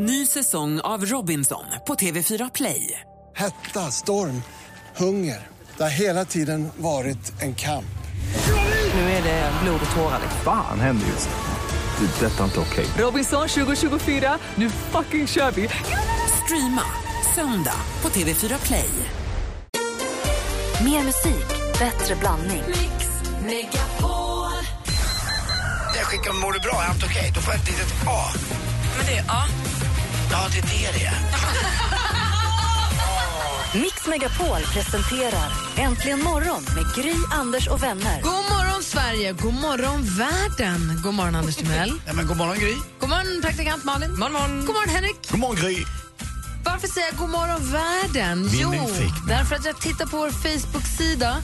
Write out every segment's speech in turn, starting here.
Ny säsong av Robinson på TV4 Play. Hetta, storm, hunger. Det har hela tiden varit en kamp. Nu är det blod och tårar. Fan händer just nu. Det. är Detta är inte okej. Robinson 2024, nu fucking kör vi! Streama söndag på TV4 Play. Mer musik, bättre blandning. Jag skickar Mår du bra? Är allt okej? Då får jag ett litet A. Men det är A. Ja, det är det det. Mix Megapol presenterar Äntligen morgon med Gry, Anders och vänner. God morgon, Sverige! God morgon, världen! God morgon, Anders Timell. Ja, men god morgon, Gry. God morgon, praktikant Malin. God morgon, god morgon Henrik. God morgon Gry. Varför säger jag god morgon, världen? Jo, därför att jag tittar på vår Facebook-sida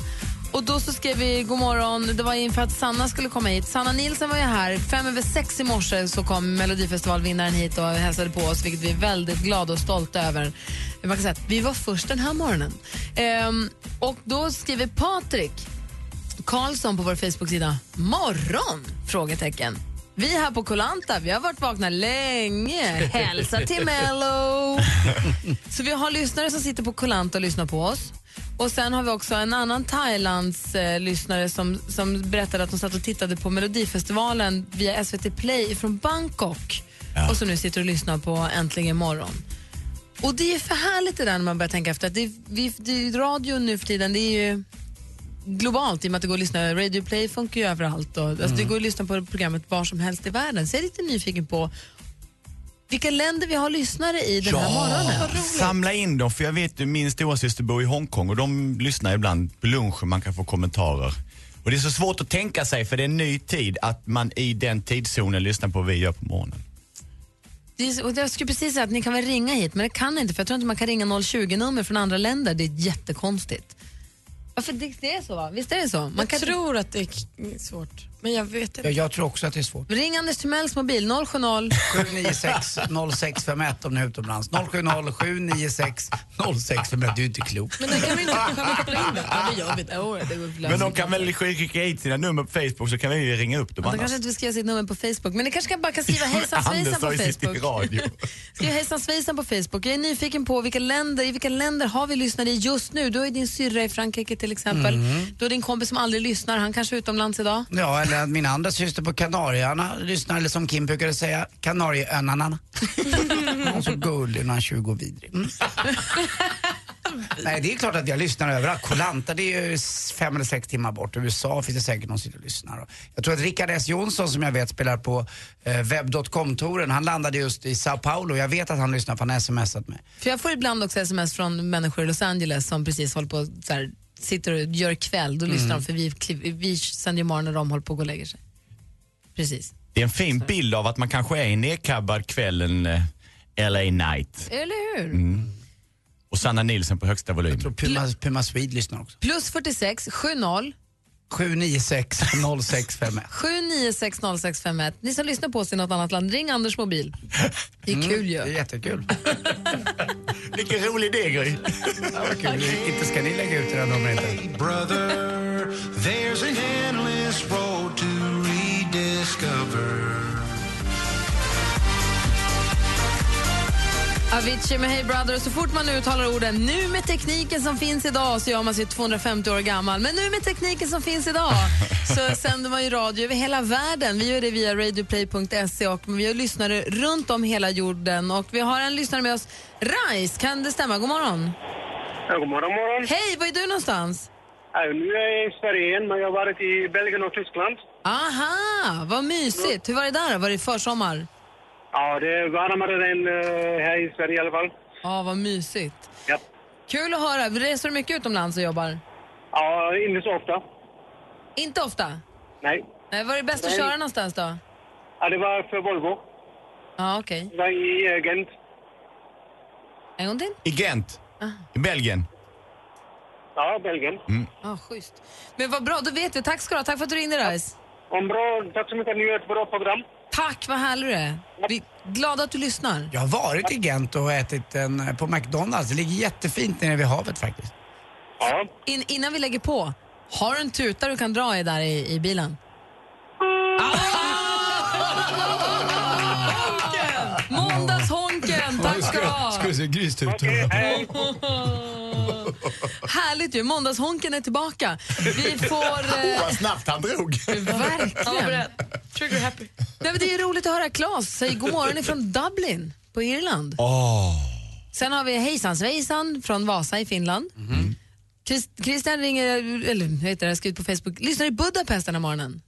och då så skrev vi god morgon. Det var inför att Sanna skulle komma hit. Sanna Nilsson var ju här. Fem över sex i morse så kom Melodifestivalvinnaren hit och hälsade på oss, vilket vi är väldigt glada och stolta över. Man kan säga att vi var först den här morgonen. Ehm, och då skriver Patrik Karlsson på vår Facebook-sida morgon? Frågetecken. Vi här på Kolanta, vi har varit vakna länge. Hälsa till Mello! Så vi har lyssnare som sitter på Kolanta och lyssnar på oss. Och sen har vi också en annan Thailands eh, lyssnare som, som berättade att de satt och tittade på Melodifestivalen via SVT Play från Bangkok och som nu sitter och lyssnar på Äntligen morgon. Och det är för härligt det där när man börjar tänka efter. Att det, vi, det, radio nu för tiden, det är ju globalt i och med att det går att lyssna. Radio Play funkar ju överallt. Och, alltså, Det går att lyssna på programmet var som helst i världen. Så jag är lite nyfiken på vilka länder vi har lyssnare i den här morgonen. Samla in dem, för jag vet ju min storasyster bor i Hongkong och de lyssnar ibland på lunchen, man kan få kommentarer. Och det är så svårt att tänka sig, för det är en ny tid, att man i den tidszonen lyssnar på vad vi gör på morgonen. Det är, så- och jag skulle precis säga att ni kan väl ringa hit, men det kan inte för jag tror inte man kan ringa 020-nummer från andra länder. Det är jättekonstigt. Varför det, det är så va? Visst är det så? Man Jag kan tror att det är svårt, men jag vet inte. Ja, jag tror också att det är svårt. Ring Anders Timells mobil 070 796 0651 om ni är utomlands. 070 796 0651. Du är inte klok. Men det kan vi inte koppla in det? Ja, det gör vi. Det. Oh, går. Men de kan väl skicka hit sina nummer på Facebook så kan vi ju ringa upp dem De annars. kanske inte vill skriva sitt nummer på Facebook, men ni kanske kan bara kan skriva hejsan svejsan på Facebook. radio. Skriv hejsan svejsan på Facebook. Jag är nyfiken på vilka länder, i vilka länder har vi lyssnare i just nu? Du har ju din syrra i Frankrike till exempel. Du har din kompis som aldrig lyssnar, han kanske är utomlands idag. Ja, eller att min andra syster på Kanarieöarna lyssnar, eller som Kim brukade säga, Kanarieöarna. Hon är så gullig när han tjugo och vidrig. Mm. Nej, det är klart att jag lyssnar överallt. Kolanta, det är ju fem eller sex timmar bort. USA finns det säkert någon som sitter och lyssnar. Jag tror att Rickard S Jonsson som jag vet spelar på eh, webb.com-touren, han landade just i Sao Paulo. Jag vet att han lyssnar för han har smsat mig. För jag får ibland också sms från människor i Los Angeles som precis håller på så här, sitter och gör kväll. Då lyssnar de för vi, vi sänder ju morgon när de håller på att gå och lägga sig. Precis. Det är en fin bild av att man kanske är nedkabbad kvällen eh, LA night. Eller hur? Och Sanna Nilsson på högsta volym. Jag tror Puma, Puma Swede lyssnar också. Plus 46 70 796 0651. 796 0651. Ni som lyssnar på oss i något annat land, ring Anders mobil. Det är kul ju. Det är jättekul. Vilken rolig idé Gry. Ja, vad kul. Inte ska ni lägga ut det där numret inte. Brother, there's an endless road to rediscover. Avicii med Hey Brother. Och så fort man uttalar orden nu med tekniken som finns idag så gör man sig 250 år gammal. Men nu med tekniken som finns idag så sänder man ju radio över hela världen. Vi gör det via radioplay.se och vi har lyssnare runt om hela jorden. Och vi har en lyssnare med oss, Rais. Kan det stämma? God morgon. Ja, god morgon, morgon. Hej, var är du någonstans? Ja, nu är jag i Sverige igen, men jag har varit i Belgien och Tyskland. Aha, vad mysigt. Hur var det där? Var det försommar? Ja, det är varmare än eh, här i Sverige i alla fall. Ja, vad mysigt. Ja, Kul att höra. Reser du mycket utomlands och jobbar? ja inte så ofta. Inte ofta? Nej. Nej, var är det bäst att Nej. köra någonstans då? Ja, det var för Volvo. Ja, okej. Det var i eh, Gent. En gång till? I Gent, i Belgien. Ja, Belgien. Ja, schysst. Men vad bra, då vet vi. Tack ska du ha. Tack för att du ringde, Rais. Om bra, tack så mycket. Ni gör ett bra program. Tack, vad härlig du är. Vi är glada att du lyssnar. Jag har varit i Gent och ätit en, på McDonalds. Det ligger jättefint nere vid havet faktiskt. Ja. In, innan vi lägger på, har du en tuta du kan dra i där i, i bilen? Måndagshonken! Toppen, tack ska du ha. Ska du se grist ut? Okej, hej. Härligt ju, måndagshonken är tillbaka. Vi får... Eh, Vad snabbt han drog. verkligen. Trigger happy. Nej, men det är roligt att höra Claes säga god morgon ifrån Dublin på Irland. Sen har vi hejsan svejsan från Vasa i Finland. Chris, Christian ringer, eller vad heter det, skrivit på Facebook, lyssnar i Budapest den här morgonen.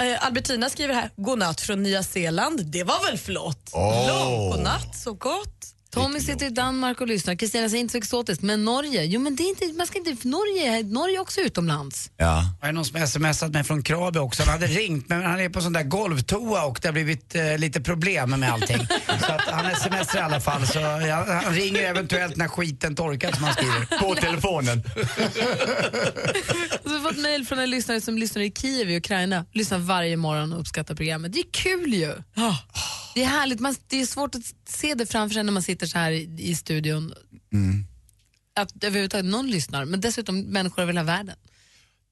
Eh, Albertina skriver här, godnatt från Nya Zeeland. Det var väl flott? Åh. Lång godnatt, så gott. Tommy sitter i Danmark och lyssnar. Kristina säger inte så exotiskt, men Norge, jo men det är inte, man ska inte, Norge, Norge är också utomlands. Ja. Det är någon som smsat mig från Krabi också. Han hade ringt men han är på sån där golvtoa och det har blivit eh, lite problem med allting. så att han smsar i alla fall. Så ja, han ringer eventuellt när skiten torkat som han skriver. På telefonen. Fått mejl från en lyssnare som lyssnar i Kiev i Ukraina. Lyssnar varje morgon och uppskattar programmet. Det är kul ju. Det är härligt. Man, det är svårt att se det framför sig när man sitter så här i, i studion. Att överhuvudtaget någon lyssnar, men dessutom människor över hela världen.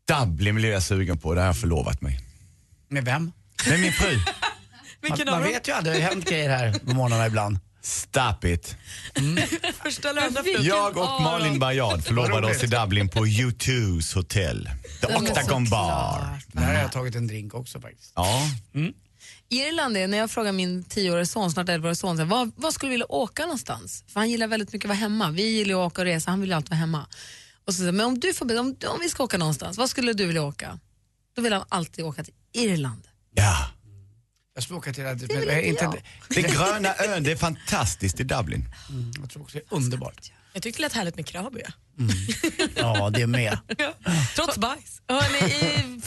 Dublin blir jag sugen på, det har jag förlovat mig. Med vem? Med min fru. Man dem? vet ju aldrig, det har hänt grejer här på morgnarna ibland. Stop it. Första andra frukt? Jag och Malin Bajard förlovade oss i Dublin på U2s hotell. The Octagon Bar. Där har jag tagit en drink också faktiskt. Ja. Irland är, när jag frågar min tioåriga son, snart 11 son, vad, vad skulle du vilja åka någonstans? För han gillar väldigt mycket att vara hemma. Vi gillar att åka och resa, han vill alltid vara hemma. Och så, men om, du får, om, om vi ska åka någonstans, vad skulle du vilja åka? Då vill han alltid åka till Irland. ja. Jag skulle åka till... Det, är inte inte, jag. Den gröna ön, det är fantastiskt i Dublin. jag tror också det är underbart. Jag tyckte det lät härligt med Krabi. Ja, det med. Trots bajs. Hörrni,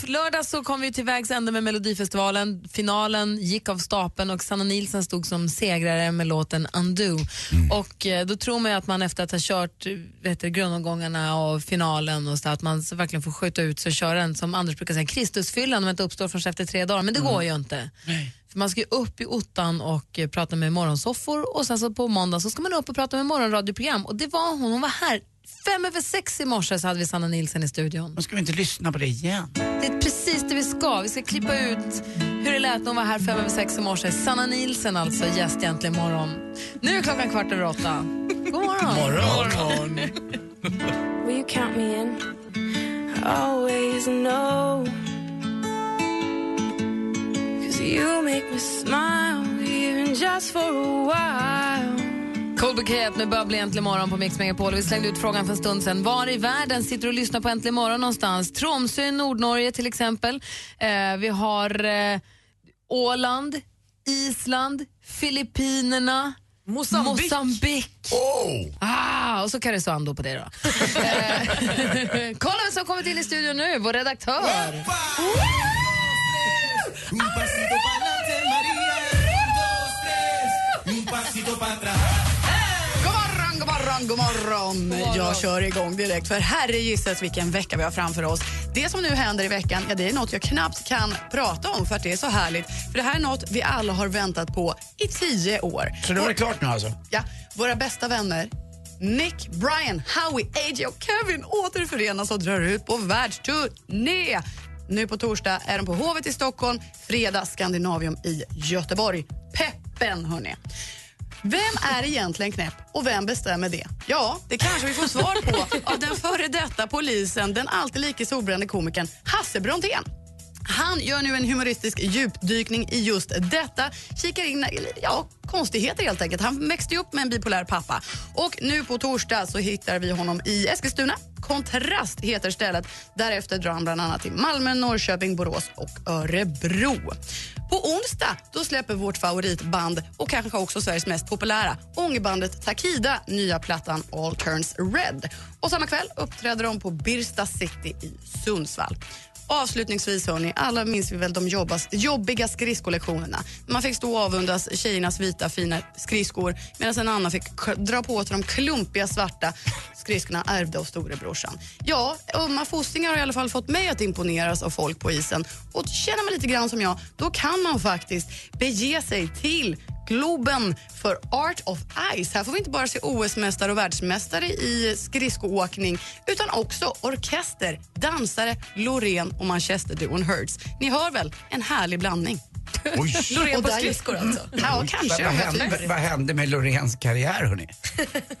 I lördag så kom vi till vägs ände med Melodifestivalen. Finalen gick av stapeln och Sanna Nielsen stod som segrare med låten Undo. Och eh, då tror man ju att man efter att ha kört vet du, grundomgångarna och finalen och så att man så verkligen får skjuta ut sig och köra en, som Anders brukar säga, Kristusfyllan om man inte uppstår först efter tre dagar. Men det går ju inte. För man ska ju upp i ottan och eh, prata med morgonsoffor och sen så på måndag så ska man upp och prata med morgonradioprogram. Och det var hon, hon var här. Fem över sex i morse så hade vi Sanna Nielsen i studion. Men ska vi inte lyssna på det igen? Det är precis det vi ska. Vi ska klippa ut hur det lät när hon var här fem över sex i morse. Sanna Nielsen alltså, gäst egentligen imorgon. Nu är klockan kvart över åtta. God morgon. Morgon. Will you count me in? Always know. You make me smile, even just for a while. Cold Bouquet med Bubbly äntligen morgon på Mix Megapol. Vi slängde ut frågan för en stund sedan. Var i världen sitter du och lyssnar på Äntligen morgon någonstans? Tromsö i Nordnorge till exempel. Eh, vi har eh, Åland, Island, Filippinerna, Mosambik. Mosambik. Oh! Ah, och så Karesuando på det då. Eh, Kolla vem som kommit in i studion nu, vår redaktör. God morgon, god morgon, god morgon. Jag kör igång direkt för herregisses vilken vecka vi har framför oss. Det som nu händer i veckan, ja, det är något jag knappt kan prata om för att det är så härligt. För det här är något vi alla har väntat på i tio år. Så det var det klart nu alltså? Ja, våra bästa vänner Nick, Brian, Howie, AJ och Kevin återförenas och drar ut på världsturné. Nu på torsdag är de på Hovet i Stockholm, fredag Scandinavium i Göteborg. Peppen, hörni. Vem är egentligen knäpp och vem bestämmer det? Ja, det kanske vi får svar på av den före detta polisen, den alltid lika solbrände komikern Hasse Brontén. Han gör nu en humoristisk djupdykning i just detta. Kikar in ja, konstigheter helt enkelt. Han växte upp med en bipolär pappa. Och nu på torsdag så hittar vi honom i Eskilstuna. Kontrast heter stället. Därefter drar han bland annat till Malmö, Norrköping, Borås och Örebro. På onsdag då släpper vårt favoritband och kanske också Sveriges mest populära ångbandet Takida nya plattan All Turns Red. Och samma kväll uppträder de på Birsta City i Sundsvall. Avslutningsvis, hörni, alla minns vi väl de jobbas, jobbiga skridskollektionerna. Man fick stå och avundas tjejernas vita fina skridskor medan en annan fick dra på sig de klumpiga svarta skridskorna ärvda av storebrorsan. Ja, ömma fostingar har i alla fall fått mig att imponeras av folk på isen. Och känner man lite grann som jag, då kan man faktiskt bege sig till Globen för Art of Ice. Här får vi inte bara se OS-mästare och världsmästare i skridskoåkning utan också orkester, dansare, Loreen och Manchesterduon Hertz. Ni hör väl? En härlig blandning. Loreen på skridskor alltså? Ja, kanske. Vad hände, vad hände med Loreens karriär hörni?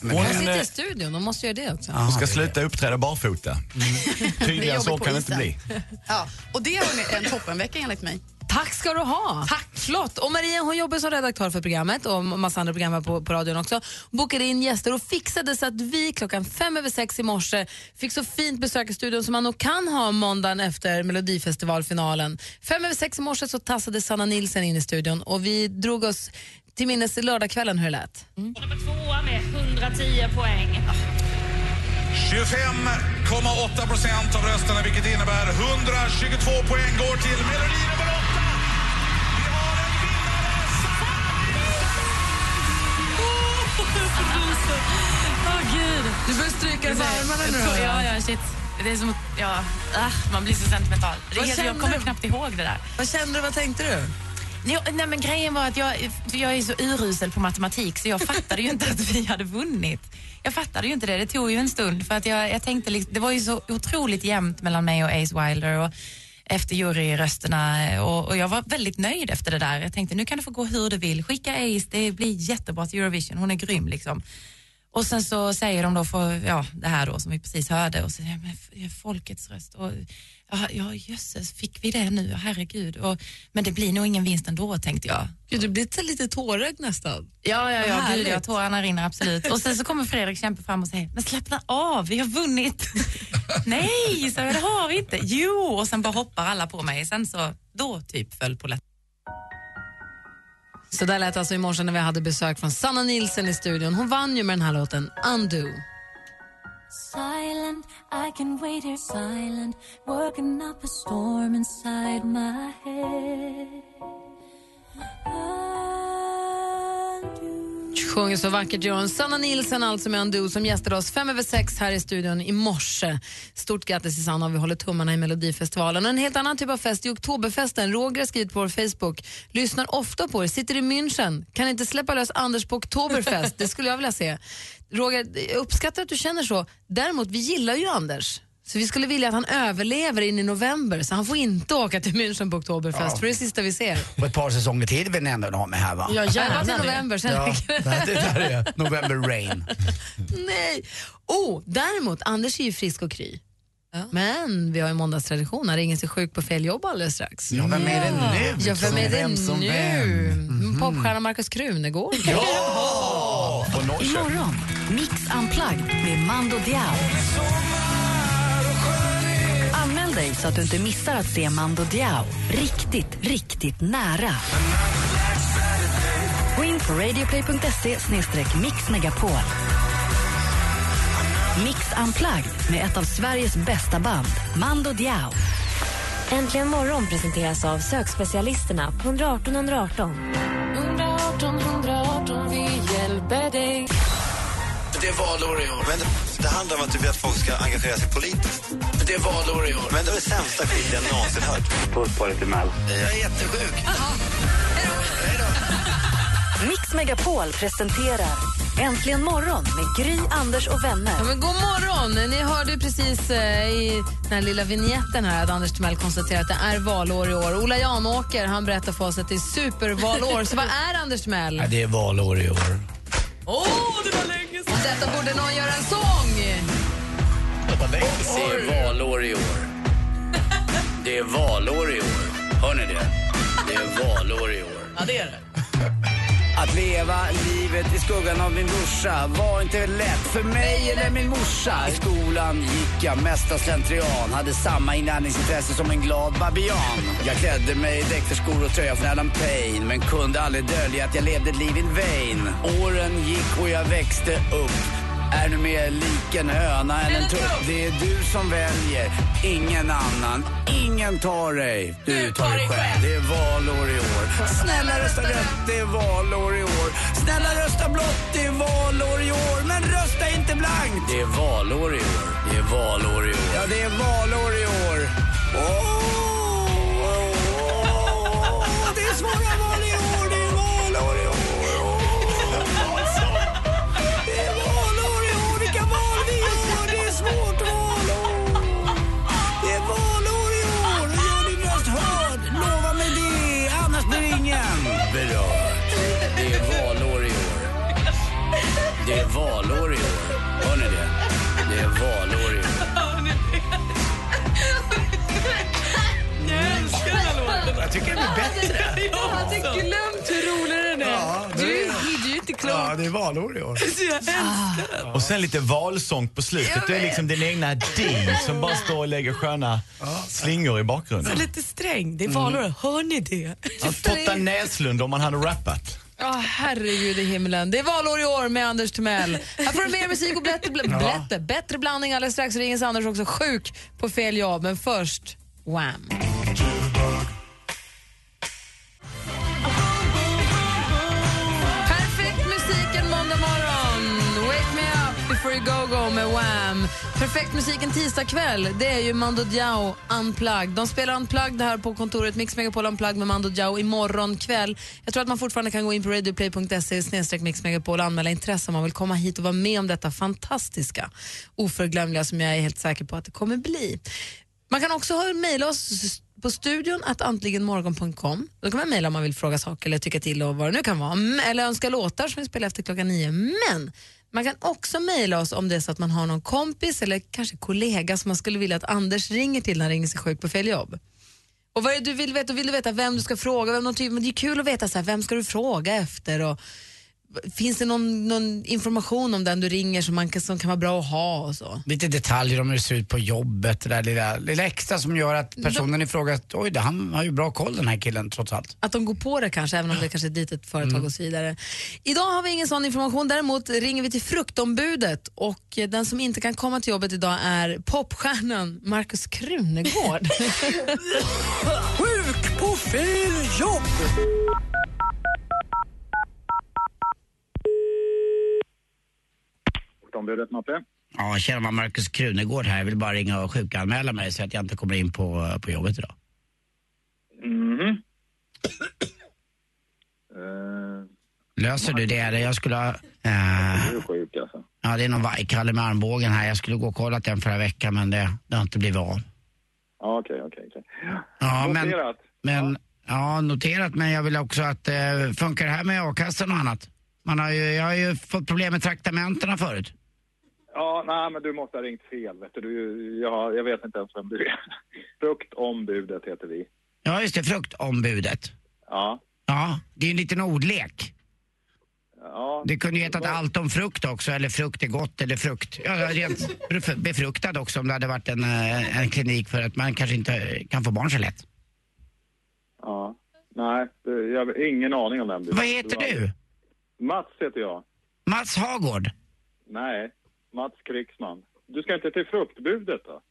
Hon sitter i studion, de måste göra det också. Hon ska sluta uppträda barfota. Tydligare så kan det inte bli. Ja, och det är en toppenvecka enligt mig. Tack ska du ha. Tack. Flott. Och Maria hon jobbar som redaktör för programmet och massa andra program på, på radion också. Bokade in gäster och fixade så att vi klockan fem över sex i morse fick så fint besök i studion som man nog kan ha måndagen efter Melodifestivalfinalen. Fem över sex i morse så tassade Sanna Nilsen in i studion och vi drog oss till minnes lördagskvällen hur det lät. Nummer tvåa med 110 poäng. 25,8 procent av rösterna vilket innebär 122 poäng går till Melodi nummer 8. Åh gud. Du börjar stryka dig på armarna nu. Ja, ja, shit. Det är som att, ja, ah, man blir så sentimental. Det helt, jag kommer knappt ihåg det där. Vad kände du, vad tänkte du? Jo, nej, men grejen var att jag, jag är så urusel på matematik så jag fattade ju inte att vi hade vunnit. Jag fattade ju inte det. Det tog ju en stund för att jag, jag tänkte, liksom, det var ju så otroligt jämnt mellan mig och Ace Wilder och efter juryrösterna eh, och, och jag var väldigt nöjd efter det där. Jag tänkte nu kan det få gå hur det vill. Skicka Ace, det blir jättebra till Eurovision. Hon är grym liksom. Och sen så säger de då för, ja, det här då som vi precis hörde och så ja, men folkets röst. Och, ja, ja jösses, fick vi det nu? Herregud. Och, men det blir nog ingen vinst ändå tänkte jag. Gud, du blir lite tårögd nästan. Ja, ja, ja, gud, ja tårarna rinner absolut. Och sen så kommer Fredrik Kempe fram och säger, men slappna av, vi har vunnit. Nej, så jag, det har vi inte. Jo, och sen bara hoppar alla på mig. Sen så, då typ föll på Så där lät alltså i morse när vi hade besök från Sanna Nilsen i studion. Hon vann ju med den här låten Undo. Silent, I can wait here silent, working up a storm inside my head. Sjunger så vackert gör hon. Sanna Nilsen alltså med Undo som gästade oss fem över sex här i studion i morse. Stort grattis till Sanna och vi håller tummarna i Melodifestivalen. Och en helt annan typ av fest i Oktoberfesten. Roger har skrivit på vår Facebook. Lyssnar ofta på er, sitter i München. Kan inte släppa lös Anders på Oktoberfest. Det skulle jag vilja se. Roger, jag uppskattar att du känner så. Däremot, vi gillar ju Anders. Så vi skulle vilja att han överlever in i november så han får inte åka till München på Oktoberfest Ja. för det är det sista vi ser. Och ett par säsonger till vill ni ändå ha med här va? Ja, gärna till november, sen ja, det. där är November Rain. Nej. Oh, däremot, Anders är ju frisk och kry. Men vi har ju måndagstradition, han ringer sig sjuk på fel jobb alldeles strax. Ja, vem är det nu? Ja, vem är det Vem nu? vem? Popstjärnan Markus Krunegård. Imorgon, Mix Unplugged med Mando Diao. Anmäl dig så att du inte missar att se Mando Diao riktigt, riktigt nära. Gå in på radioplay.se mixmegapol. Mix Unplugged med ett av Sveriges bästa band, Mando Diao. Äntligen morgon presenteras av sökspecialisterna på 118 118. 118 118, vi dig. Det är valår i år. Men det handlar om att du vill att folk ska engagera sig politiskt. Det är valår i år. Men det är det sämsta skit jag någonsin hört. Puss på dig till Mel. Jag är jättesjuk. Mix Megapol presenterar Äntligen morgon med Gry, Anders och vänner. Ja, men god morgon! Ni hörde precis eh, i den här lilla vignetten här att Anders Timell konstaterar att det är valår i år. Ola Janåker han berättar för oss att det är supervalår. Så vad är Anders Timell? Nej, det är valår i år. Åh, det var länge sedan! Detta borde någon göra en sång! Det är valår i år. Det är valår i år. Hör ni det? Det är valår i år. Ja, det är det. Att leva livet i skuggan av min brorsa var inte lätt för mig eller min morsa. I skolan gick jag mest av slentrian. Hade samma inlärningsintresse som en glad babian. Jag klädde mig i dräkterskor och tröja från Adam Payne. Men kunde aldrig dölja att jag levde ett liv in vain. Åren gick och jag växte upp. Är nu mer lik en höna än en tupp. Det är du som väljer, ingen annan. Ingen tar dig, du tar dig själv. Det är valår i år. Snälla rösta rött, det är valår i år. Snälla rösta blått, det är valår i år. Men rösta inte blankt. Det är valår i år. Det är valår i år. Ja, det är valår i år. Åh, det är svåra val i år. Det är valår i år. Det är valår i år. Hör ni det? Det är valår i år. Jag älskar den här låten. Jag tycker den är bättre. Jag hade glömt hur rolig den är. Ja, det du, är- du är ju inte klok. Ja, det är valår i år. Jag älskar den. Och sen lite valsång på slutet. Det är liksom din egna Dean som bara står och lägger sköna slingor i bakgrunden. Så lite sträng. Det är valår. Hör ni det? Totta Näslund om man hade rappat. Ja, herregud i himlen. Det är valår i år med Anders Timell. Här får du mer musik och blätter, bl- Ja. blätter, bättre blandning alldeles strax. Ringens Anders också sjuk på fel jobb. Men först, Wham! Up go go med Wham! Perfekt musik en tisdagkväll. Det är ju Mando Diao Unplugged. De spelar Unplugged här på kontoret Mix Megapol Unplugged med Mando Diao imorgon kväll. Jag tror att man fortfarande kan gå in på radioplay.se Mix Megapol och anmäla intresse om man vill komma hit och vara med om detta fantastiska, oförglömliga som jag är helt säker på att det kommer bli. Man kan också mejla oss på studion att antligenmorgon.com. Då kan man mejla om man vill fråga saker eller tycka till och vad det nu kan vara. Mm, eller önska låtar som vi spelar efter klockan nio. Men man kan också mejla oss om det är så att man har någon kompis eller kanske kollega som man skulle vilja att Anders ringer till när han ringer sig sjuk på fel jobb. Och vad är det du vill veta? Vill du veta vem du ska fråga? Vem, någon typ, men det är kul att veta så här, vem ska du fråga efter? Och, finns det någon, någon information om den du ringer som, man kan, som kan vara bra att ha? Och så? Lite detaljer om hur det ser ut på jobbet, det där lilla, lilla extra som gör att personen i fråga, oj det, han har ju bra koll den här killen trots allt. Att de går på det kanske, även om det kanske är ett litet företag Mm. och så vidare. Idag har vi ingen sån information, däremot ringer vi till fruktombudet och den som inte kan komma till jobbet idag är popstjärnan Markus Krunegård. Sjuk på fel jobb! Ombudet Mappe. Ja, tjena, Markus Krunegård här. Jag vill bara ringa och sjukanmäla mig så att jag inte kommer in på, på jobbet idag. Eh, Löser du det eller jag skulle ha... du eh, är sjuk alltså. ja, det är någon vajkalle med armbågen här. Jag skulle gå och kolla den förra veckan men det, det har inte blivit av. Ja, okej, okej, okej. Ja, men, Noterat. men, ja, noterat. Men jag vill också att eh, funkar det här med a-kassan och annat? Man har ju, jag har ju fått problem med traktamenterna förut. Ja, nej, men du måste ha ringt fel. Vet du. Du, jag, jag vet inte ens vem du är. Fruktombudet heter vi. Ja, just det. Fruktombudet. Ja. Ja, det är en liten ordlek. ja. Det kunde ju hetat allt om frukt också, eller frukt är gott, eller frukt. Ja, rent bef- befruktad också om det hade varit en, eh, en klinik för att man kanske inte kan få barn så lätt. Ja. Nej, jag har ingen aning om vem du är. Vad heter du? Mats heter jag. Mats Hagård? Nej, Mats Krigsman. Du ska inte till fruktbudet då?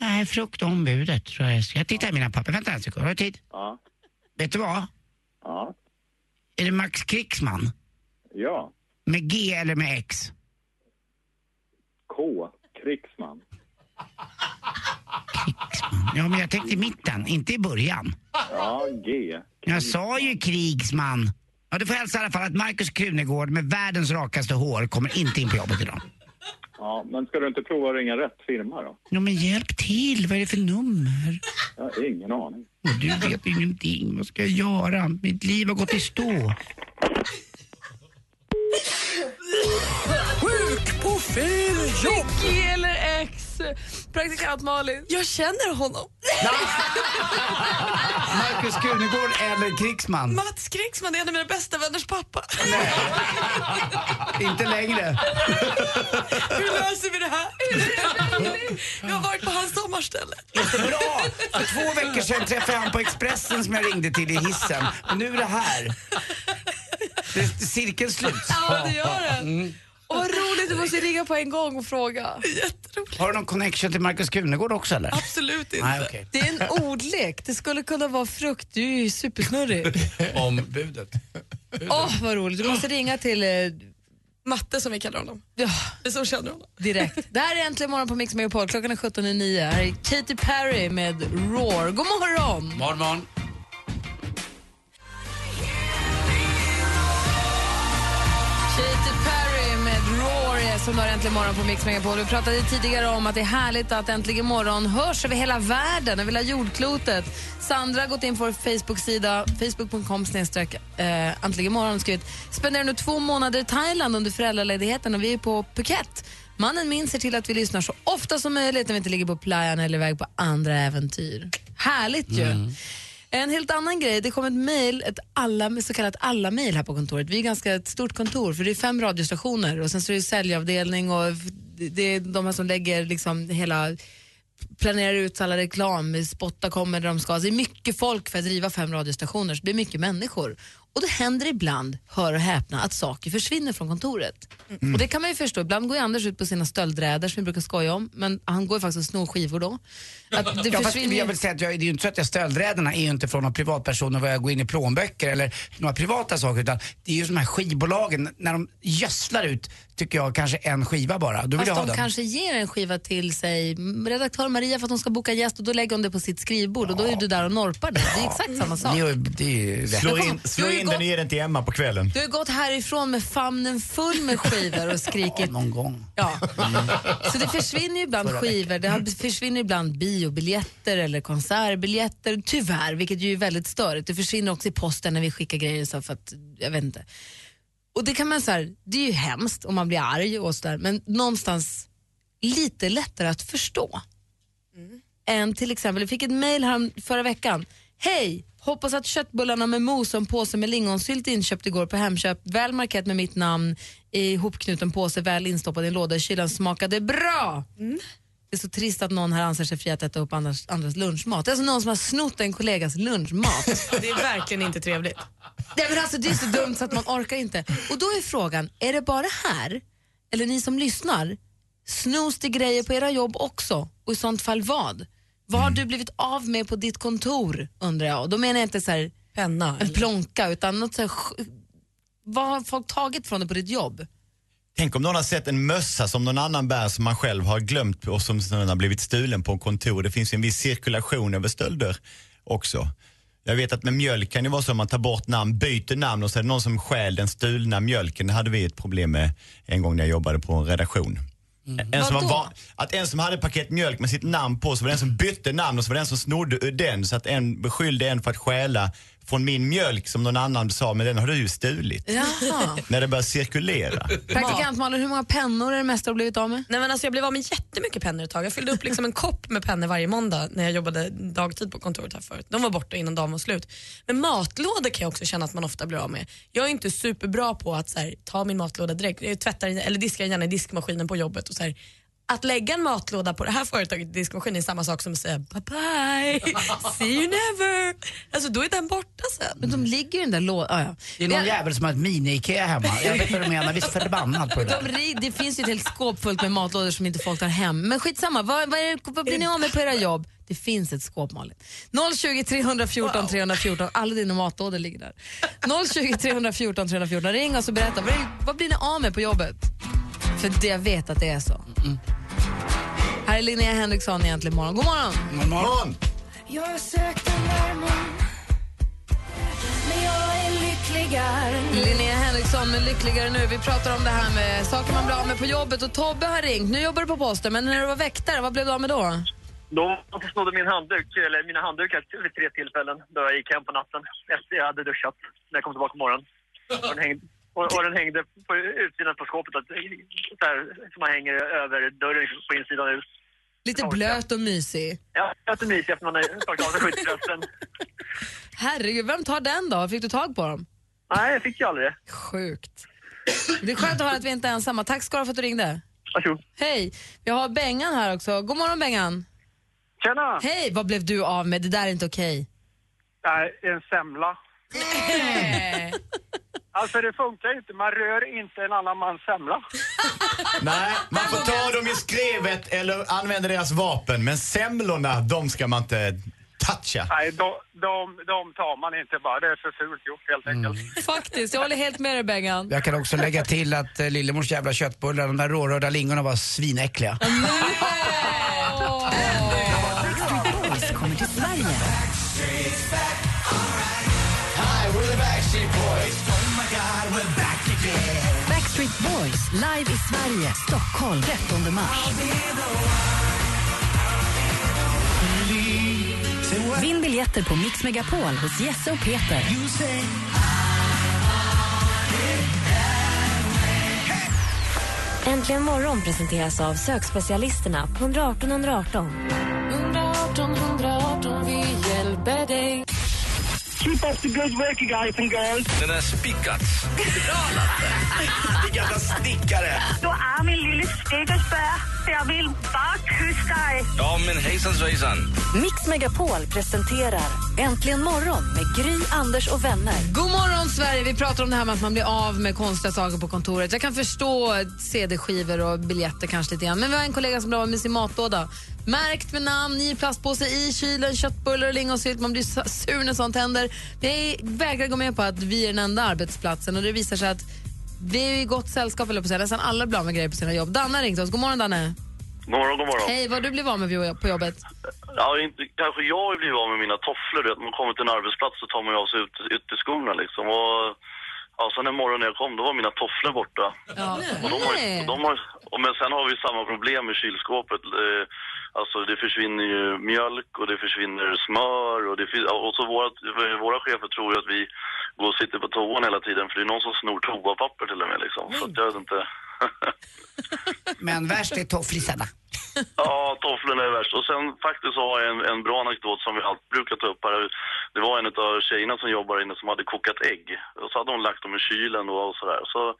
Nej, fruktombudet tror jag. Ska jag titta i mina papper? Vänta en sekund, har du tid? Ja. Vet du vad? Ja. Är det Max Krigsman? Ja. Med G eller med X? K. Krigsman. Ja, men jag tänkte i mitten, inte i början. Ja, G. Jag sa ju krigsman. Ja, du får hälsa i alla fall att Markus Krunegård med världens rakaste hår kommer inte in på jobbet idag. Ja, men ska du inte prova att ringa rätt firma då? Ja, men hjälp till. Vad är det för nummer? Jag har ingen aning. Och du vet ingenting. Vad ska jag göra? Mitt liv har gått i stå. Sjuk på fel jobb! G eller X? Praktikant Malin. Jag känner honom. Markus Krunegård eller krigsman? Mats Krigsman är en av mina bästa vänners pappa. Inte längre. Hur löser vi det här? Jag har varit på hans sommarställe. Bra! För två veckor sedan träffade jag han på Expressen som jag ringde till i hissen. Och nu är det här. Det, cirkeln sluts. Ja, det gör den. Och vad roligt, du måste ringa på en gång och fråga. Har du någon connection till Markus Krunegård också eller? Absolut inte. Nej, okej. Det är en ordlek. Det skulle kunna vara frukt. Du är ju supersnurrig. Ombudet. Åh, vad roligt. Du måste ringa till... Eh, Matte som vi kallar honom. ja, Vi som känner honom. direkt. Det här är Äntligen morgon på Mix Megapol. Klockan är 17.09. Här är Katy Perry med Roar. God morgon! Morgon, morgon. Som du som har Äntligen morgon på Mix Megapol. Vi pratade tidigare om att det är härligt att Äntligen morgon hörs över hela världen, över hela jordklotet. Sandra har gått in på vår Facebook-sida, facebook.com snedstreck eh, Äntligen morgon och skrivit spenderar nu två månader i Thailand under föräldraledigheten och vi är på Phuket. Mannen min ser till att vi lyssnar så ofta som möjligt när vi inte ligger på playan eller iväg på andra äventyr. Härligt ju! Mm. En helt annan grej, det kom ett mejl, ett alla, så kallat alla-mejl här på kontoret. Vi är ganska ett stort kontor för det är fem radiostationer och sen så är det säljavdelning och det är de här som lägger liksom hela planerar ut alla reklam, spottar kommer där de ska. Så det är mycket folk för att driva fem radiostationer, så det är mycket människor. Och det händer ibland, hör och häpna, att saker försvinner från kontoret. Mm. Och det kan man ju förstå. Ibland går ju Anders ut på sina stöldräder som vi brukar skoja om, men han går ju faktiskt och snor skivor då. Att det ja, försvinner jag vill säga att jag, det är ju inte så att jag stöldräderna är ju inte från några privatpersoner var jag går in i plånböcker eller några privata saker utan det är ju de här skivbolagen när de gödslar ut tycker jag kanske en skiva bara. Då vill Fast jag ha de den. kanske ger en skiva till sig, redaktör Maria för att hon ska boka gäst och då lägger hon det på sitt skrivbord och då är du där och norpar det. Det är exakt samma sak. Det är, det är. Slå in, slå in den gått- och ge den till Emma på kvällen. Du har gått härifrån med famnen full med skivor och skrikit. Någon gång. Ja. Så det försvinner ju ibland Förra skivor, det har- försvinner ibland biobiljetter eller konsertbiljetter, tyvärr, vilket ju är väldigt störigt. Det försvinner också i posten när vi skickar grejer så för att, jag vet inte. Och det kan man så här, det är ju hemskt och man blir arg och sådär, men någonstans lite lättare att förstå. Än till exempel, jag fick ett mejl här förra veckan. Hej! Hoppas att köttbullarna med mos och en påse med lingonsylt inköpt igår på Hemköp, väl markerat med mitt namn i ihopknuten påse, väl instoppad i en låda i kylen, smakade bra! Det är så trist att någon här anser sig fri att äta upp andras, andras lunchmat. Det är alltså någon som har snott en kollegas lunchmat. Det är verkligen inte trevligt. Nej, men alltså, det är så dumt så att man orkar inte. Och då är frågan, är det bara här, eller ni som lyssnar, snos det grejer på era jobb också? Och i sånt fall vad? Vad har du blivit av med på ditt kontor undrar jag? Och då menar jag inte så här, Penna. en plånka utan något så här, vad har folk tagit från det på ditt jobb? Tänk om någon har sett en mössa som någon annan bär som man själv har glömt och som sen har blivit stulen på en kontor. Det finns ju en viss cirkulation över stölder också. Jag vet att med mjölk kan det vara så att man tar bort namn, byter namn och så är det någon som stjäl den stulna mjölken. Det hade vi ett problem med en gång när jag jobbade på en redaktion. En som var van, att en som hade ett paket mjölk med sitt namn på så var det en som bytte namn och så var det en som snodde ur den så att en beskyllde en för att stjäla från min mjölk som någon annan sa, men den har du ju stulit. Jaha. När det börjar cirkulera. Praktikant Malin, hur många pennor är det mesta du har blivit av med? Nej, men alltså, jag blev av med jättemycket pennor ett tag. Jag fyllde upp liksom en kopp med pennor varje måndag när jag jobbade dagtid på kontoret här förut. De var borta innan dagen var slut. Men matlådor kan jag också känna att man ofta blir av med. Jag är inte superbra på att så här, ta min matlåda direkt. Jag tvättar eller diskar gärna i diskmaskinen på jobbet. Och så här, att lägga en matlåda på det här företaget i diskmaskinen är samma sak som att säga bye bye, see you never. Alltså då är den borta sen. Men de ligger i den där lådan. Ah, ja. Det är någon Jag- jävel som har ett mini-Ikea hemma. Jag vet vad du menar, visst förbannad på det De, där. ri- det finns ju ett helt skåp fullt med matlådor som inte folk tar hem. Men skitsamma, vad, vad, är, vad blir ni av med på era jobb? Det finns ett skåp Malin. 020 314 314, alla dina matlådor ligger där. 020 314 314, ring oss och berätta, vad, blir ni av med på jobbet? För det jag vet att det är så. Här är Linnea Henriksson egentligen morgon. God morgon! God morgon. Jag har sökt den värmen Men jag är lyckligare Linnea Henriksson med Lyckligare nu. Vi pratar om det här med saker man blir av med på jobbet och Tobbe har ringt. Nu jobbar du på posten, men när du var väktare, vad blev du av med då? De snodde min handduk, eller mina handdukar vid tre tillfällen då jag gick hem på natten efter jag hade duschat när jag kom tillbaka på morgonen. Och den hängde, och, och den hängde på utsidan på skåpet, att, så här, som man hänger över dörren på insidan ut. Lite blöt och mysig. Ja, jag är mysig efter man har tagit av sig skyddsrösten. Herregud, vem tar den då? Fick du tag på dem? Nej, jag fick ju aldrig det. Sjukt. Det är skönt att höra att vi inte är ensamma. Tack ska du ha för att du ringde. Varsågod. Hej, vi har Bengan här också. God morgon Bengan. Tjena! Hej, vad blev du av med? Det där är inte okej. Nej, en semla. Alltså det funkar inte, man rör inte en annan mans semla. Nej, man får ta dem i skrevet eller använda deras vapen. Men semlorna, de ska man inte toucha. Nej, de, de, de tar man inte bara, det är för fult gjort helt enkelt. Faktiskt, jag håller helt med dig Bengan. Jag kan också lägga till att eh, Lillemors jävla köttbullar, de där rårörda lingonen var svinäckliga. Boys live i Sverige, Stockholm 13 mars. Vinn biljetter på Mix Megapol hos Jesse och Peter. Äntligen morgon presenteras av sökspecialisterna på 118 118. 118 118, vi hjälper dig. Keep up the good work guys and girls. Den är Lasse. Din gamla snickare. Du är min lille stickersbär. Jag vill bara kyssa dig. Ja, men hejsan svejsan. Mix Megapol presenterar Äntligen morgon med Gry, Anders och vänner. God morgon, Sverige! Vi pratar om det här med att man blir av med konstiga saker på kontoret. Jag kan förstå CD-skivor och biljetter kanske lite grann. Men vi har en kollega som blir av med sin matlåda. Märkt med namn, i plastpåse, i kylen, köttbullar och lingonsylt. Man blir sur när sånt händer. Jag vägrar gå med på att vi är den enda arbetsplatsen och det visar sig att vi är i gott sällskap, eller på att säga. Nästan alla blir av med grejer på sina jobb. Danne har ringt oss. God morgon, Danne. God morgon, god morgon. Hej, vad du blivit av med på jobbet? Ja, inte, kanske jag har blivit av med mina tofflor. vet. Man kommer till en arbetsplats så tar man ju av sig ut, ytterskorna liksom. Och, ja, sen en morgon när jag kom, då var mina tofflor borta. Ja. Och de har, och de har, och men sen har vi samma problem med kylskåpet. Eh, Alltså det försvinner ju mjölk och det försvinner smör och, det, fin- och så våra, våra chefer tror ju att vi går och sitter på toan hela tiden för det är någon som snor toapapper till och med liksom. Så att jag vet inte. Men värst är tofflisarna. Ja, tofflorna är värst. Och sen faktiskt så har jag en, en bra anekdot som vi alltid brukar ta upp här. Det var en av tjejerna som jobbar inne som hade kokat ägg. Och så hade hon lagt dem i kylen och, och sådär. Så,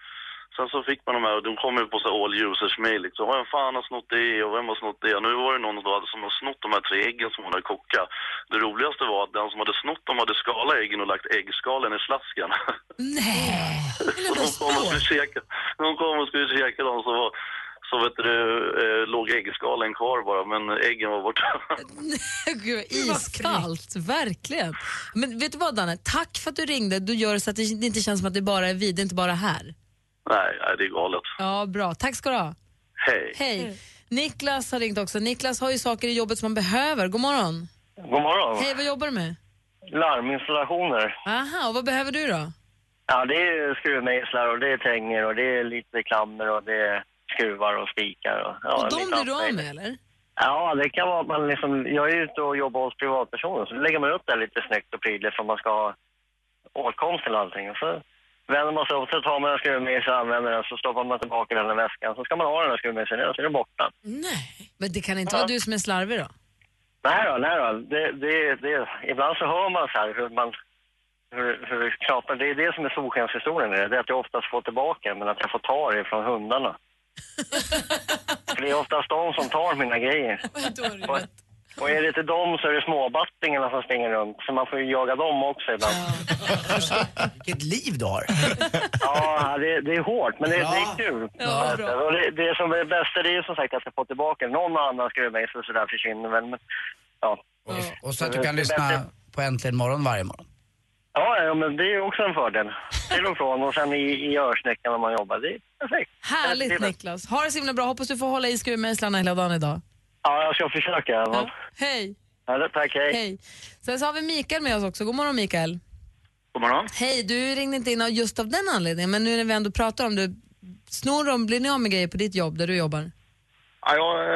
sen så fick man de här, de kom ju på så här all users mail liksom. Vem fan har snott det och vem har snott det? Och nu var det någon då som har snott de här tre äggen som hon hade kokat. Det roligaste var att den som hade snott dem hade skalat äggen och lagt äggskalen i slasken. Nej! Så de kom och skulle käka, de kom och skulle käka dem så var, så vet du, eh, låg äggskalen kvar bara, men äggen var borta. Gud, iskallt, verkligen. Men vet du vad Danne, tack för att du ringde. Du gör så att det inte känns som att det bara är vi, det är inte bara här. Nej, nej, det är galet. Ja, bra. Tack ska du ha. Hej. Hej. Niklas har ringt också. Niklas har ju saker i jobbet som man behöver. God morgon. God morgon. Hej, vad jobbar du med? Larminstallationer. Aha, och vad behöver du då? Ja, det är skruvmejslar och det är tänger och det är lite klammer och det är skruvar och spikar. Och, ja, och de blir du av med eller? Ja, det kan vara att man liksom, jag är ute och jobbar hos privatpersoner så lägger man upp det lite snyggt och prydligt för man ska ha åtkomst till allting. Och så vänder man sig upp, så tar man en skruvmejsel och använder den, så stoppar man tillbaka den i väskan. Så ska man ha den här skruvmejseln och så är den borta. Nej. Men det kan inte vara du som är slarvig då? Nej då, nej då. Det, det, det, ibland så hör man så här hur man hur, hur det knaprar. Det är det som är solskenshistorien. i Det är att jag oftast får tillbaka men att jag får ta det från hundarna. För det är oftast de som tar mina grejer. Och är det inte dem så är det småbattingarna som springer runt. Så man får ju jaga dem också ibland. Vilket liv du har. Ja, det, det är hårt men det, det är kul. Ja, bra. och det, det som är det bästa det är ju som sagt att jag får tillbaka någon annan skruvmejsel och sådär försvinner väl. Men, ja. Och så att du kan lyssna bättre- på Äntligen morgon varje morgon. Ja, ja, men det är ju också en fördel. Till och från och sen i, i örsnäckan när man jobbar. Det är perfekt. Härligt är- Niklas. Ha det så himla bra. Hoppas du får hålla i skruvmejslarna hela dagen idag. Ja, jag ska försöka. Ja. Hej. Ja, tack, hej. Hej. Sen så har vi Mikael med oss också. God morgon Mikael. God morgon. Hej, du ringde inte in just av den anledningen, men nu när vi ändå pratar om det, snor de, blir ni av med grejer på ditt jobb där du jobbar? Ja, jag eh,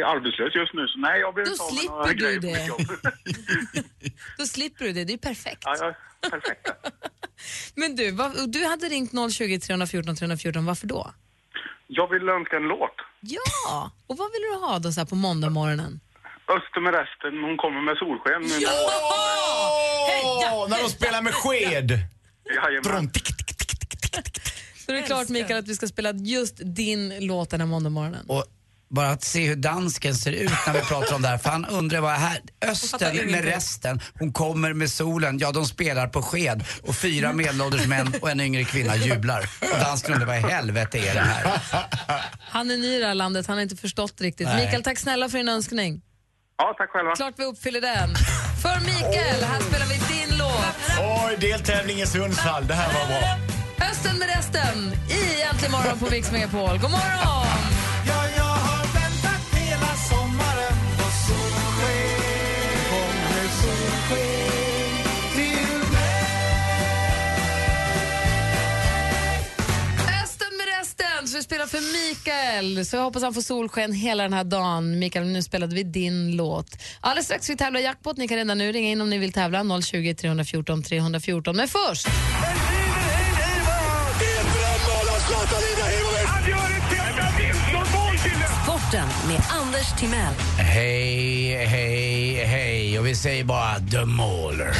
är arbetslös just nu, så nej, jag blir Då inte av med slipper några du grejer på det. mitt jobb. Då slipper du det, det är perfekt. Ja, ja, perfekt. Men du, vad, du hade ringt 020 314 314, varför då? Jag vill önska en låt. Ja, och vad vill du ha då så här på måndag morgonen? Öster med resten, hon kommer med solsken. nu. Åh, när de spelar med sked! Jajamän. Så det är klart Mikael att vi ska spela just din låt den här måndag morgonen. Och bara att se hur dansken ser ut när vi pratar om det här. För han undrar vad här, Östen med resten, hon kommer med solen, ja de spelar på sked. Och fyra medelålders män och en yngre kvinna jublar. Och dansken undrar vad i helvete är det här? Han är ny i det här landet, han har inte förstått riktigt. Nej. Mikael, tack snälla för din önskning. Ja, tack själva. Klart vi uppfyller den. För Mikael, här spelar vi din låt. Oj, deltävling i Sundsvall. Det här var bra. Hösten med resten i Äntligen morgon på Mix Megapol. God morgon! Spelar för Mikael, så jag hoppas han får solsken hela den här dagen. Mikael, nu spelade vi din låt. Alldeles strax ska vi tävla i jackpot. Ni kan redan nu ringa in om ni vill tävla. 020 314 314. Men först... Med Anders Timell. Hej, hej, hej. Och vi säger bara The Mauler.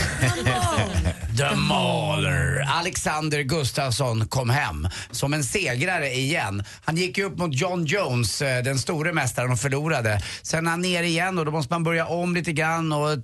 The Mauler. Alexander Gustafsson kom hem som en segrare igen. Han gick ju upp mot John Jones, eh, den store mästaren, och förlorade. Sen är han ner igen och då måste man börja om lite grann och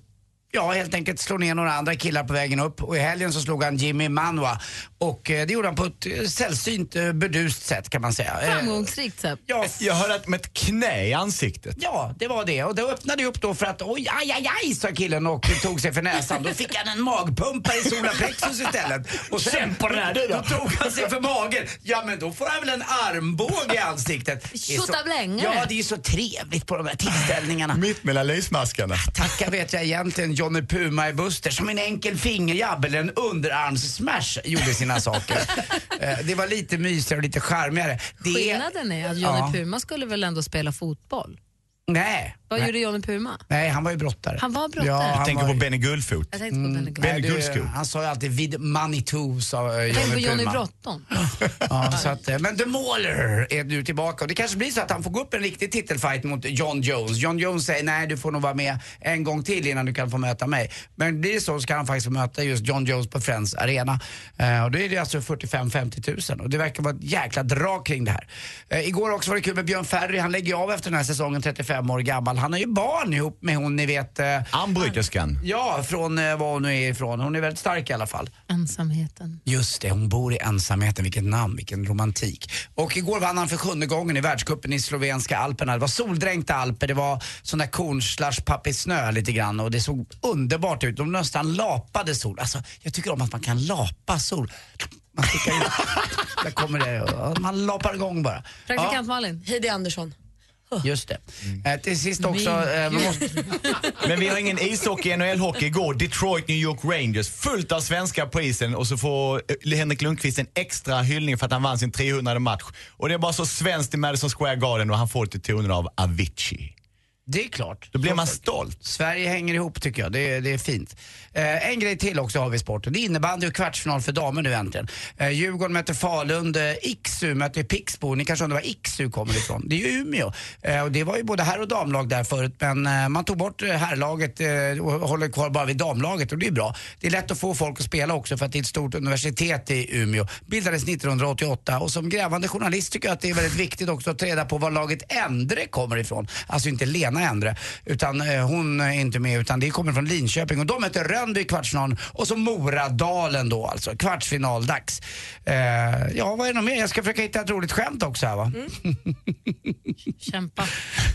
Ja, helt enkelt slå ner några andra killar på vägen upp. Och i helgen så slog han Jimmy Manua. Och eh, det gjorde han på ett eh, sällsynt eh, burdust sätt kan man säga. Framgångsrikt sätt. Ja, Jag hörde att med ett knä i ansiktet. Ja, det var det. Och det öppnade upp då för att oj, aj, aj, aj, sa killen och tog sig för näsan. Då fick han en magpumpa i solar plexus istället. Och sen, Känn på den här, du då. då tog han sig för magen. Ja, men då får han väl en armbåge i ansiktet. Det Tjottablängare. Ja, det är ju så trevligt på de här tillställningarna. Mitt mellan lysmaskarna. Tacka vet jag egentligen Johnny Puma i Buster som en enkel fingerjabb eller en underarms-smash gjorde sina saker. Eh, det var lite mysigare och lite charmigare. Det Skillnaden är att Johnny Ja. Puma skulle väl ändå spela fotboll? Nej. Vad Nej. gjorde Johnny Puma? Nej, han var ju brottare. Han var brottare. Ja, han Jag tänker var på Benny Guldfot. Jag tänkte på Benny Guldfot. Benny Guldskog. Han sa ju alltid vid Manitou, sa eh, Jag tänkte på Johnny Johnny Puma. Bråttom. Ja, så att, eh, men The Mauler är nu tillbaka och det kanske blir så att han får gå upp en riktig titelfight mot John Jones. John Jones säger nej du får nog vara med en gång till innan du kan få möta mig. Men blir det så så kan han faktiskt få möta just John Jones på Friends Arena. Eh, och då är det alltså 45-50 tusen och det verkar vara ett jäkla drag kring det här. Eh, igår också var det kul med Björn Ferry, han lägger av efter den här säsongen 35 år gammal. Han har ju barn ihop med hon ni vet. Eh, ja, från eh, var hon nu är ifrån. Hon är väldigt stark i alla fall. Ensamheten. Just det, hon bor i ensamheten. Vilket namn, vilken romantik. Och igår vann han för sjunde gången i världscupen i slovenska alperna. Det var soldränkta alper, det var sån där korn snö lite grann och det såg underbart ut. De nästan lapade sol. Alltså, jag tycker om att man kan lapa sol. Man stickar in. Där kommer det. Man lapar igång bara. Praktikant Malin. Heidi Andersson. Just det. Eh, till sist också, eh, man måste... Men vi har ingen ishockey, NHL-hockey igår. Detroit, New York Rangers. Fullt av svenskar på isen och så får eh, Henrik Lundqvist en extra hyllning för att han vann sin 300 match. Och det är bara så svenskt i Madison Square Garden och han får det till tonen av Avicii. Det är klart. Då blir man stolt. Sverige hänger ihop tycker jag, det är, det är fint. Eh, en grej till också har vi i sporten. Det är innebandy och kvartsfinal för damer nu äntligen. Eh, Djurgården möter Falun, eh, Iksu möter Pixbo. Ni kanske undrar var Iksu kommer ifrån? Det är ju Umeå. Eh, och det var ju både herr och damlag där förut men eh, man tog bort eh, herrlaget eh, och håller kvar bara vid damlaget och det är bra. Det är lätt att få folk att spela också för att det är ett stort universitet i Umeå. Bildades 1988 och som grävande journalist tycker jag att det är väldigt viktigt också att ta reda på var laget Endre kommer ifrån. Alltså inte Lena Endre, utan eh, hon är inte med utan det kommer från Linköping och de möter Rönnby i kvartsfinalen och så Moradalen då alltså. Kvartsfinaldags. Eh, ja, vad är det mer? Jag ska försöka hitta ett roligt skämt också här va. Kämpa.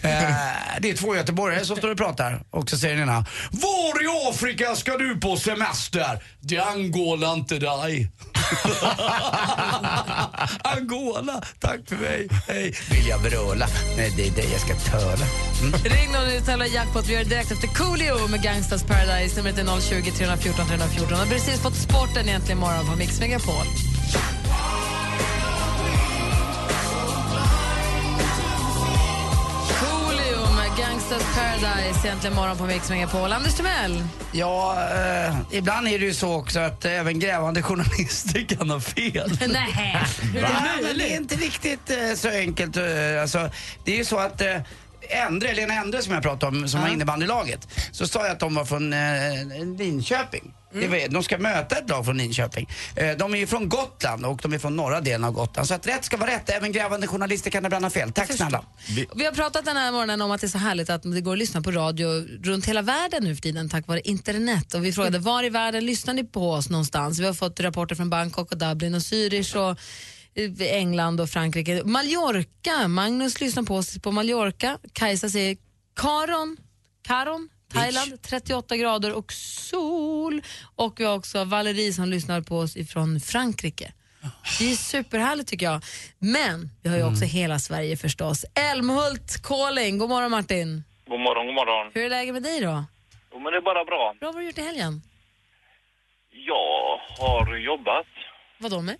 Eh, det är två göteborgare som står och pratar och så säger den ena Var i Afrika ska du på semester? Det angår inte dig. Angola, tack för mig. Hej. Vill jag vråla? Nej, det är det jag ska töla. Mm. Ring om du tävla i jackpot. Vi gör det direkt efter Coolio med Gangsters Paradise. Numret är 020 314 314. har precis fått sporten egentligen morgon på Mix Megapol. Gangsters Paradise egentligen morgon på Mix Megapol. Anders Timell. Ja, eh, ibland är det ju så också att eh, även grävande journalister kan ha fel. Nej. Nej, men det är inte riktigt eh, så enkelt. eh, Alltså, det är ju så att eh, Endre, Lena Endre som jag pratade om, som var innebandylaget, så sa jag att de var från eh, Linköping. Var, de ska möta ett lag från Linköping. Eh, de är ju från Gotland och de är från norra delen av Gotland. Så att rätt ska vara rätt. Även grävande journalister kan ibland ha fel. Tack snälla. Vi har pratat den här morgonen om att det är så härligt att det går att lyssna på radio runt hela världen nu för tiden tack vare internet. Och vi frågade var i världen lyssnar ni på oss någonstans? Vi har fått rapporter från Bangkok och Dublin och Zürich och eh, England och Frankrike. Mallorca, Magnus lyssnar på oss på Mallorca. Kajsa säger Karon, Karon Thailand, 38 grader och sol. Och vi har också Valerie som lyssnar på oss ifrån Frankrike. Det är superhärligt tycker jag. Men vi har ju också hela Sverige förstås. Älmhult calling. God morgon Martin. God morgon, god morgon. Hur är läget med dig då? Jo, men det är bara bra. Bra, vad har du gjort i helgen? Jag har jobbat. Vad då med?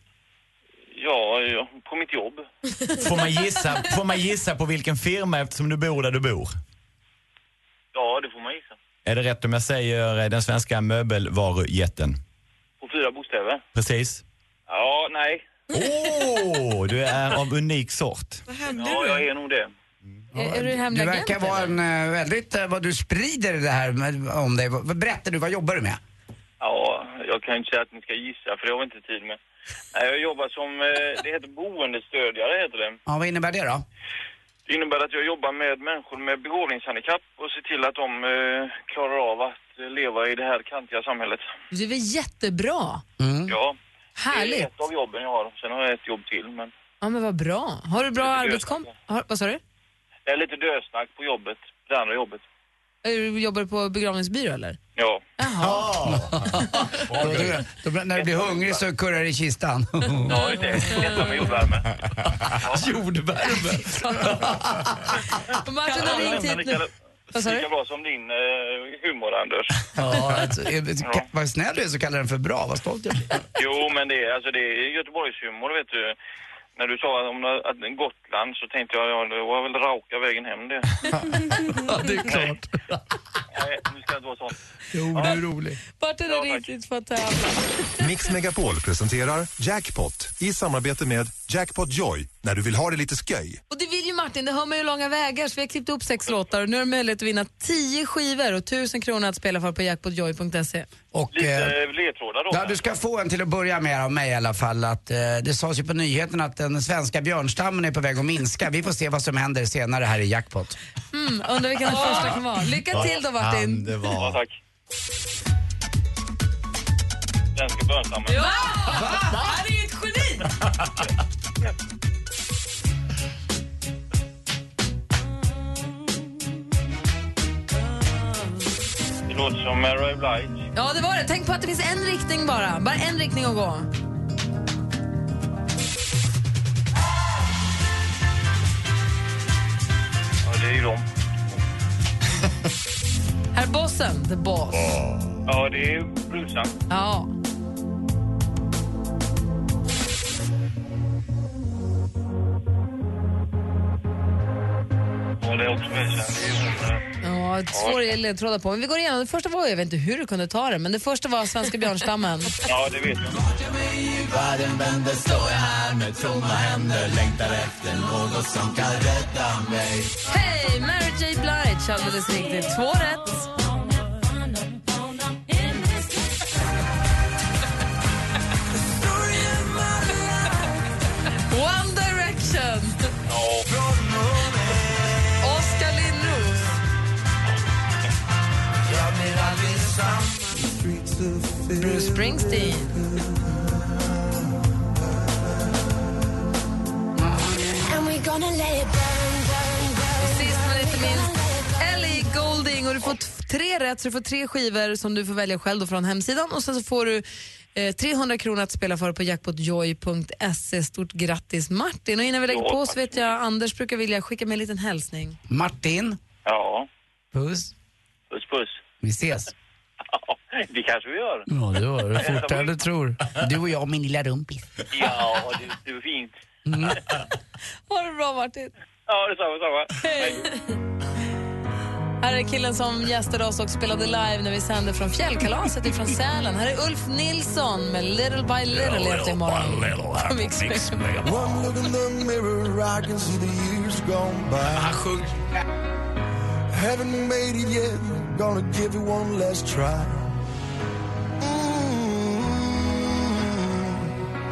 Ja, ja, på mitt jobb. Får man, gissa, får man gissa på vilken firma eftersom du bor där du bor? Ja, det får man gissa. Är det rätt om jag säger eh, den svenska möbelvarujätten? På fyra bokstäver. Precis. Ja, nej. Åh, du är av unik sort. Ja, jag är nog det. Är, är du Du hemlig verkar agent, vara eller? en eh, väldigt, eh, vad du sprider det här med, om dig. Vad- Berätta du, vad jobbar du med? Ja, jag kan inte säga att ni ska gissa för det har vi inte tid med. Nej, jag jobbar som, eh, det heter boendestödjare heter det. Ja, vad innebär det då? Det innebär att jag jobbar med människor med begåvningshandikapp och ser till att de eh, klarar av att eh, leva i det här kantiga samhället. Det är väl jättebra? Ja. Det Härligt. är ett av jobben jag har. Sen har jag ett jobb till, men Ja, men vad bra. Har du bra arbetskomp... Vad sa du? det är lite dösnack på jobbet. Det andra jobbet. Du jobbar du på begravningsbyrå eller? Ja. Jaha. Då, då, då, när du blir hungrig så kurrar det i kistan. Ja, det är med jordvärme. Jordvärme? Martin har ringt hit nu. Vad sa du? Lika bra som din eh, humor, Anders. Ja, alltså, eh, vad snäll du är så kallar den för bra, vad stolt jag blir. Jo, men det är, alltså, det är Göteborgshumor, vet du. När du sa om att Gotland så tänkte jag, ja, det var väl raka vägen hem det. Ja, det är klart. Nej, nu ska jag inte vara sån. Jo, du är rolig. Martin har ringt hit för att tävla. Mix Megapol presenterar Jackpot i samarbete med Jackpot Joy när du vill ha det lite sköj. Och det vill ju Martin, det hör man ju långa vägar så vi har klippt upp sex låtar och nu har du möjlighet att vinna tio skivor och tusen kronor att spela för på jackpotjoy.se. Och, Lite eh, ledtrådar då. Ja, du ska få en till att börja med av mig i alla fall. Att, eh, det sades ju på nyheterna att den svenska björnstammen är på väg att minska. Vi får se vad som händer senare här i Jackpot. Mm, undrar vilken den första kan vara. Lycka till då Martin. det Ja, var... tack. Svenska björnstammen. Va? Han är ju ett geni! Det låter som Mary Blige. Ja, det var det. Tänk på att det finns en riktning bara. Bara en riktning att gå. Det är ju de. Herr Bossen, the boss. Ja, det är. Ja. Ja, Ja, svår ledtrådar på. Men vi går igenom. Det första var, jag vet inte hur du kunde ta det, men det första var svenska björnstammen. Ja, det vet jag. Världen vänder står jag här med tomma händer Längtar efter något som kan rädda mig Hej, Mary J Blige, alldeles riktigt. Två rätt. Burn. Och sist men inte minst, Ellie Golding. Och du får tre rätt, så du får tre skivor som du får välja själv då från hemsidan. Och sen så får du eh, 300 kronor att spela för på jackpotjoy.se. Stort grattis Martin. Och innan vi lägger Ja, på så vet jag Anders brukar vilja skicka med en liten hälsning. Martin, Ja, puss. puss puss. Vi ses. Det kanske vi gör. Ja, det var det. Fortare än du tror. Du och jag, min lilla rumpis. Ja, det, det är fint. Ha det bra Martin. Ja, detsamma, detsamma. Hej. Här är killen som gästade oss och spelade live när vi sände från fjällkalaset ifrån Sälen. Här är Ulf Nilsson med Little by Little egentligen imorgon. På Mix by. Han sjunger. Haven't made it yet, gonna give it one last try.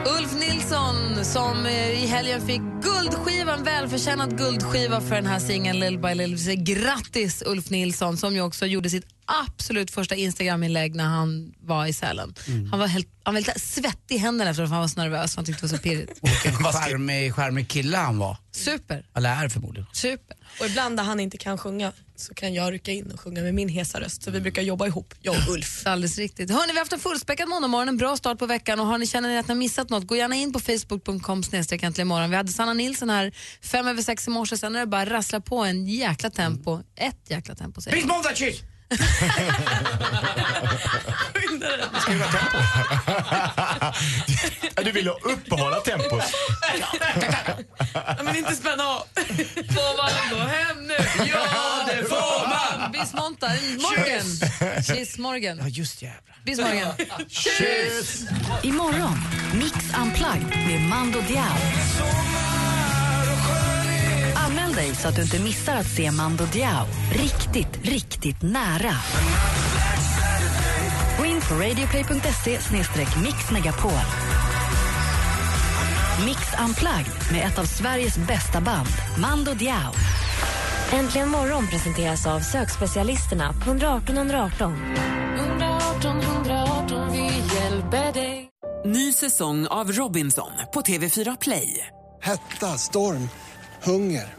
Ulf Nilsson som eh, i helgen fick guldskivan, välförtjänad guldskiva för den här singeln Little by Little. Grattis Ulf Nilsson som ju också gjorde sitt absolut första Instagram-inlägg när han var i Sälen. Han var helt, han var helt svettig i händerna eftersom han var så nervös han tyckte det var så pirrigt. Vilken charmig, charmig kille han var. Super. Eller är förmodligen. Super. Och ibland när han inte kan sjunga så kan jag rycka in och sjunga med min hesa röst. Så vi brukar jobba ihop, jag och Ulf. Alldeles riktigt. Hörni, vi har haft en fullspäckad måndagmorgon, en bra start på veckan och har ni känner ni att ni har missat något, gå gärna in på facebook.com imorgon. Vi hade Sanna Nilsson här fem över sex i morse, sen är det bara rassla på en jäkla tempo. Ett jäkla tempo säger Britt Skruva tempo. du vill uppehålla tempot. Ja, men inte spänna av. Får man gå hem nu? Ja, det får man! Bis måndag, morgen. Kyss morgen. Ja, just jävlar. Bis morgen. Kyss! Imorgon, Mix Unplugged med Mando Diao. Anmäl dig så att du inte missar att se Mando Diao riktigt, riktigt nära. Gå in på radioplay.se mixmegapol. Mix Unplugged med ett av Sveriges bästa band, Mando Diao. Äntligen morgon presenteras av sökspecialisterna på 118 118. 118 118, vi hjälper dig. Ny säsong av Robinson på TV4 Play. Hetta, storm, hunger.